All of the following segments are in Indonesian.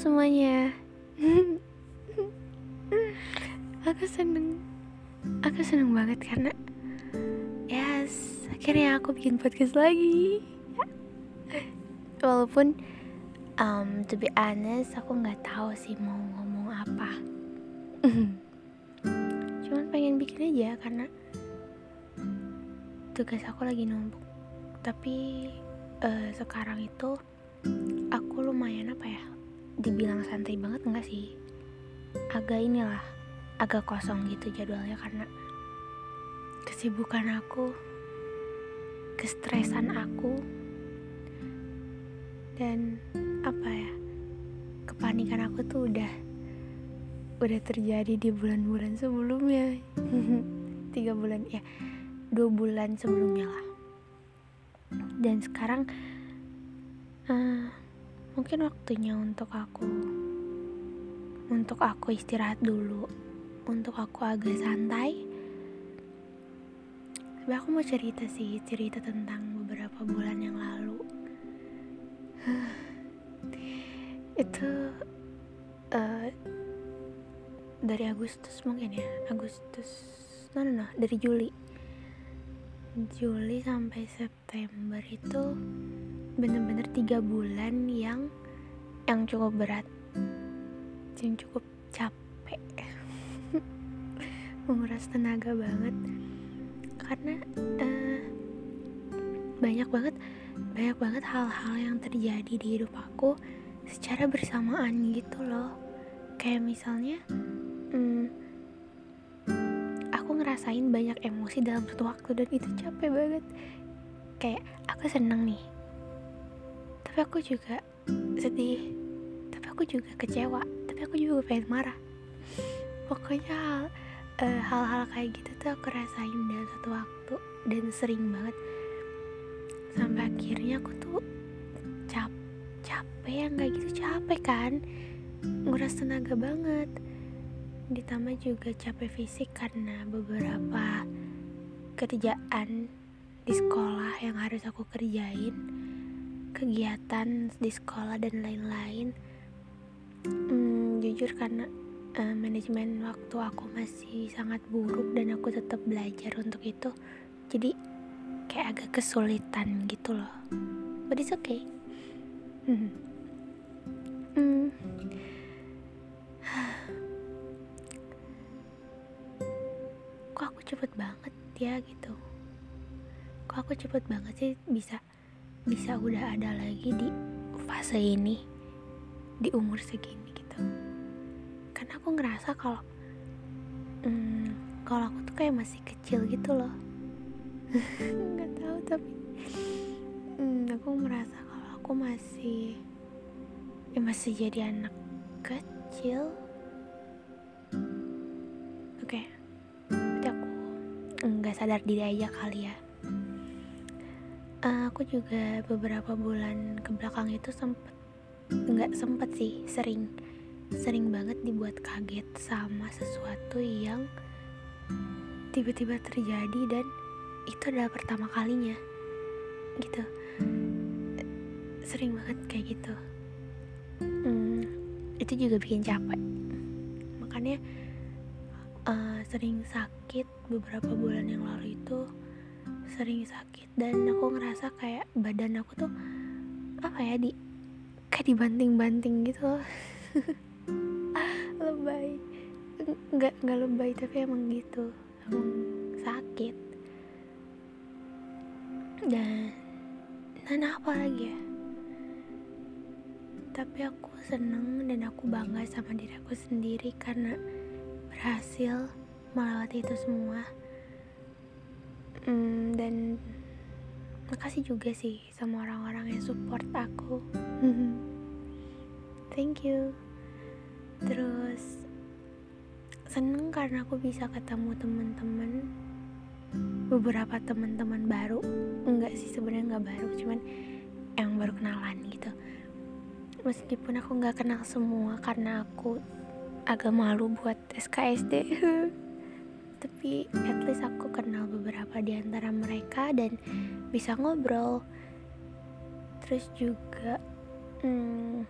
semuanya. Aku seneng. Aku seneng banget karena Yes Akhirnya aku bikin podcast lagi. Walaupun um, To be honest Aku gak tahu sih mau ngomong apa. Cuman pengen bikin aja karena Tugas aku lagi numpuk. Tapi uh, Sekarang itu Aku lumayan apa ya dibilang santai banget enggak sih? Agak inilah agak kosong gitu jadwalnya karena kesibukan aku kestresan aku dan apa ya kepanikan aku tuh udah udah terjadi di bulan-bulan sebelumnya. Tiga bulan ya dua bulan sebelumnya lah. Dan sekarang uh, mungkin waktunya untuk aku. Untuk aku istirahat dulu. Untuk aku agak santai. Tapi aku mau cerita sih cerita tentang beberapa bulan yang lalu. Itu uh, dari Agustus mungkin ya? Agustus no no no dari Juli. Juli sampai September itu bener-bener tiga bulan yang yang cukup berat. Yang cukup capek. Menguras tenaga banget. Karena uh, banyak banget banyak banget hal-hal yang terjadi di hidup aku secara bersamaan gitu loh. Kayak misalnya hmm, aku ngerasain banyak emosi dalam satu waktu dan itu capek banget. Kayak aku seneng nih tapi aku juga sedih. Tapi aku juga kecewa. Tapi aku juga pengen marah. Pokoknya uh, hal-hal kayak gitu tuh aku rasain dalam satu waktu dan sering banget. Sampai akhirnya aku tuh cap capek ya nggak gitu. Capek kan? Nguras tenaga banget. Ditambah juga capek fisik karena beberapa kerjaan di sekolah yang harus aku kerjain kegiatan di sekolah dan lain-lain hmm, jujur karena uh, manajemen waktu aku masih sangat buruk dan aku tetap belajar untuk itu jadi kayak agak kesulitan gitu loh but it's okay hmm. Hmm. kok aku cepet banget ya gitu kok aku cepet banget sih bisa bisa udah ada lagi di fase ini di umur segini gitu. Karena aku ngerasa kalau hmm, kalau aku tuh kayak masih kecil gitu loh. Nggak tahu tapi hmm, aku merasa kalau aku masih ya masih jadi anak kecil. Oke okay. aku nggak sadar diri aja kali ya uh, aku juga beberapa bulan ke belakang itu sempet nggak sempet sih sering sering banget dibuat kaget sama sesuatu yang tiba-tiba terjadi dan itu adalah pertama kalinya gitu. Sering banget kayak gitu. Hmm, itu juga bikin capek. Makanya uh, sering sakit beberapa bulan yang lalu itu sering sakit dan aku ngerasa kayak badan aku tuh apa ya di kayak dibanting-banting gitu lebay. Nggak nggak lebay tapi emang gitu. Emang sakit. Dan dan apa lagi ya? Tapi aku seneng dan aku bangga sama diri aku sendiri karena berhasil melewati itu semua hmm, dan makasih juga sih sama orang-orang yang support aku. Thank you. Terus seneng karena aku bisa ketemu teman-teman beberapa teman-teman baru. Enggak sih sebenarnya nggak baru cuman yang baru kenalan gitu. Meskipun aku nggak kenal semua karena aku agak malu buat SKSD tapi at least aku kenal beberapa di antara mereka dan bisa ngobrol. Terus juga hmm,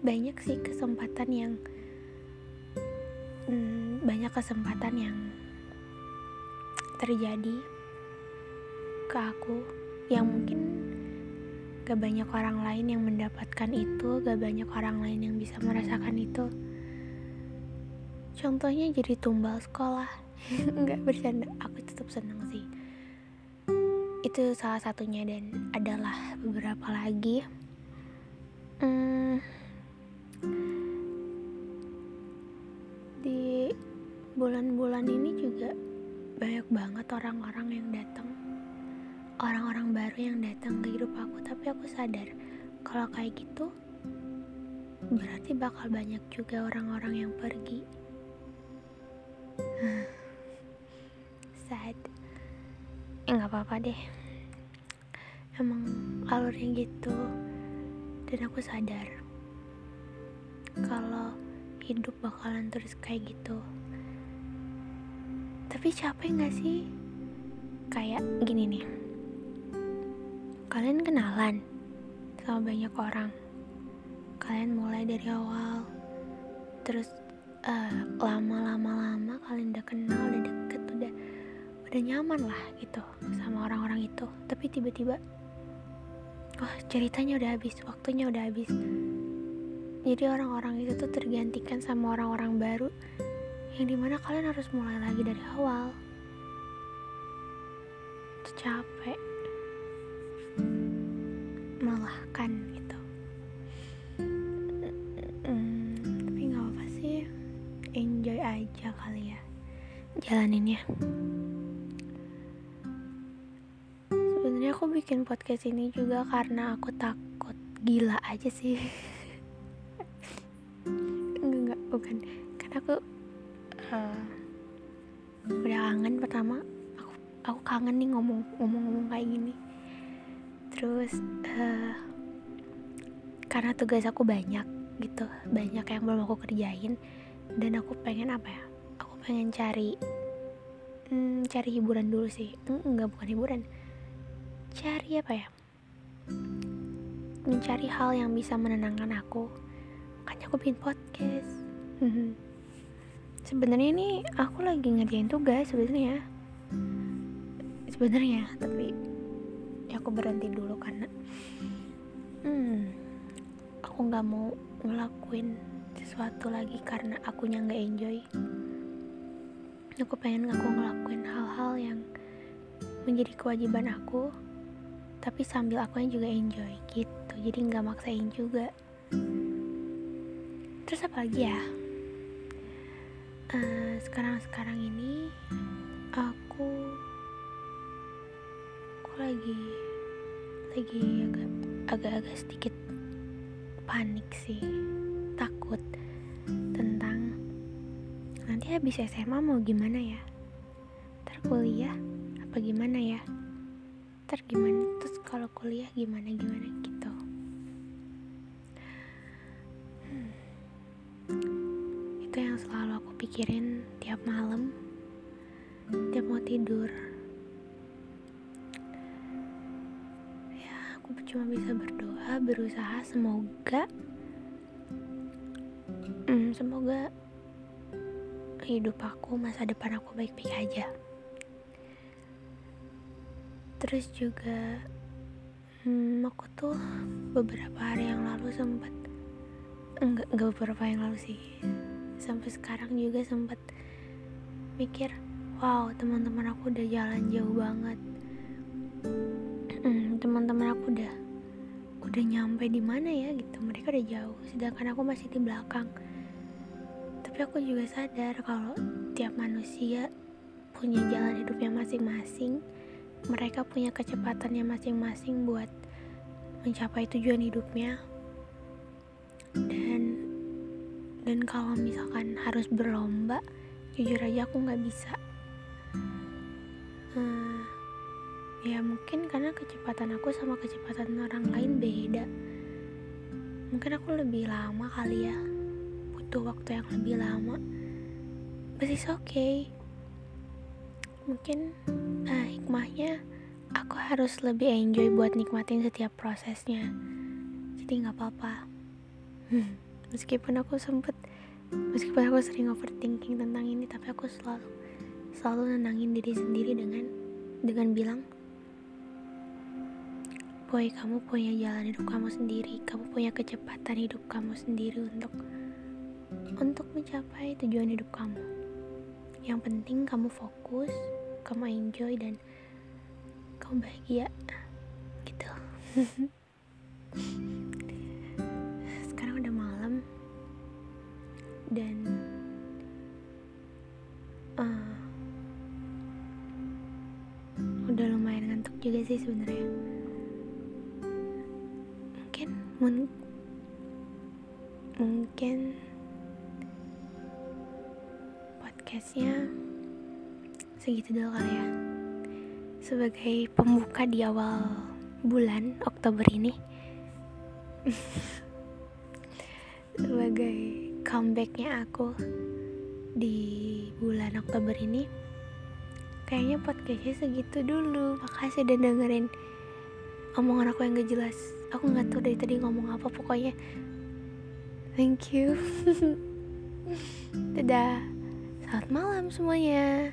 banyak sih kesempatan yang hmm, banyak kesempatan yang terjadi ke aku. Yang mungkin gak banyak orang lain yang mendapatkan itu gak banyak orang lain yang bisa merasakan itu contohnya jadi tumbal sekolah. Nggak bercanda. Aku tetap seneng sih. Itu salah satunya dan adalah beberapa lagi. Hmm, di bulan-bulan ini juga banyak banget orang-orang yang datang orang-orang baru yang datang ke hidup aku. Tapi aku sadar kalau kayak gitu berarti bakal banyak juga orang-orang yang pergi sad ya nggak apa-apa deh. Emang alurnya gitu dan aku sadar kalau hidup bakalan terus kayak gitu. Tapi capek nggak sih? Kayak gini nih. Kalian kenalan sama banyak orang. Kalian mulai dari awal terus uh, lama-lama-lama kalian udah kenal udah deket udah udah nyaman lah gitu sama orang-orang itu. Tapi tiba-tiba wah ceritanya udah habis waktunya udah habis. Jadi orang-orang itu tuh tergantikan sama orang-orang baru yang di mana kalian harus mulai lagi dari awal. Itu capek. Melelahkan kali ya. Jalaninnya. Sebenarnya aku bikin podcast ini juga karena aku takut gila aja sih. Enggak enggak bukan. Karena aku uh, udah kangen pertama. Aku aku kangen nih ngomong ngomong ngomong kayak gini. Terus uh, karena tugas aku banyak gitu. Banyak yang belum aku kerjain. Dan aku pengen apa ya pengen cari hmm, cari hiburan dulu sih. Enggak bukan hiburan. Cari apa ya? Mencari hal yang bisa menenangkan aku. Makanya aku bikin podcast. Sebenarnya ini aku lagi ngerjain tugas sebenarnya. Sebenarnya tapi ya aku berhenti dulu karena hmm, aku nggak mau ngelakuin sesuatu lagi karena akunya nggak enjoy aku pengen aku ngelakuin hal-hal yang menjadi kewajiban aku tapi sambil aku juga enjoy gitu. Jadi nggak maksain juga. Terus apa lagi ya? Uh, sekarang sekarang ini aku aku lagi lagi agak agak-agak sedikit panik sih. Takut nanti habis SMA mau gimana ya? Terkuliah apa gimana ya? Ntar gimana terus kalau kuliah gimana gimana gitu. Hmm. itu yang selalu aku pikirin tiap malam. Tiap mau tidur. Ya aku cuma bisa berdoa berusaha semoga hmm, semoga hidup aku masa depan aku baik-baik aja. Terus juga hmm, aku tuh beberapa hari yang lalu sempat enggak enggak beberapa yang lalu sih sampai sekarang juga sempat mikir wow teman-teman aku udah jalan jauh banget. Hmm, teman-teman aku udah udah nyampe di mana ya gitu. Mereka udah jauh sedangkan aku masih di belakang tapi aku juga sadar kalau tiap manusia punya jalan hidupnya masing-masing. Mereka punya kecepatannya masing-masing buat mencapai tujuan hidupnya. Dan dan kalau misalkan harus berlomba jujur aja aku nggak bisa. Hmm, ya mungkin karena kecepatan aku sama kecepatan orang lain beda. Mungkin aku lebih lama kali ya butuh waktu yang lebih lama. But it's okay. Mungkin uh, hikmahnya aku harus lebih enjoy buat nikmatin setiap prosesnya. Jadi nggak apa-apa. Meskipun aku sempet meskipun aku sering overthinking tentang ini tapi aku selalu selalu nenangin diri sendiri dengan dengan bilang boy kamu punya jalan hidup kamu sendiri. Kamu punya kecepatan hidup kamu sendiri untuk untuk mencapai tujuan hidup kamu. Yang penting kamu fokus kamu enjoy dan kamu bahagia. Gitu. Sekarang udah malam. Dan uh, udah lumayan ngantuk juga sih sebenarnya podcastnya segitu dulu kali ya. Sebagai pembuka di awal bulan Oktober ini sebagai comebacknya aku di bulan Oktober ini kayaknya podcastnya segitu dulu. Makasih udah dengerin omongan aku yang gak jelas. Aku nggak tahu dari tadi ngomong apa pokoknya. Thank you. Dadah selamat malam semuanya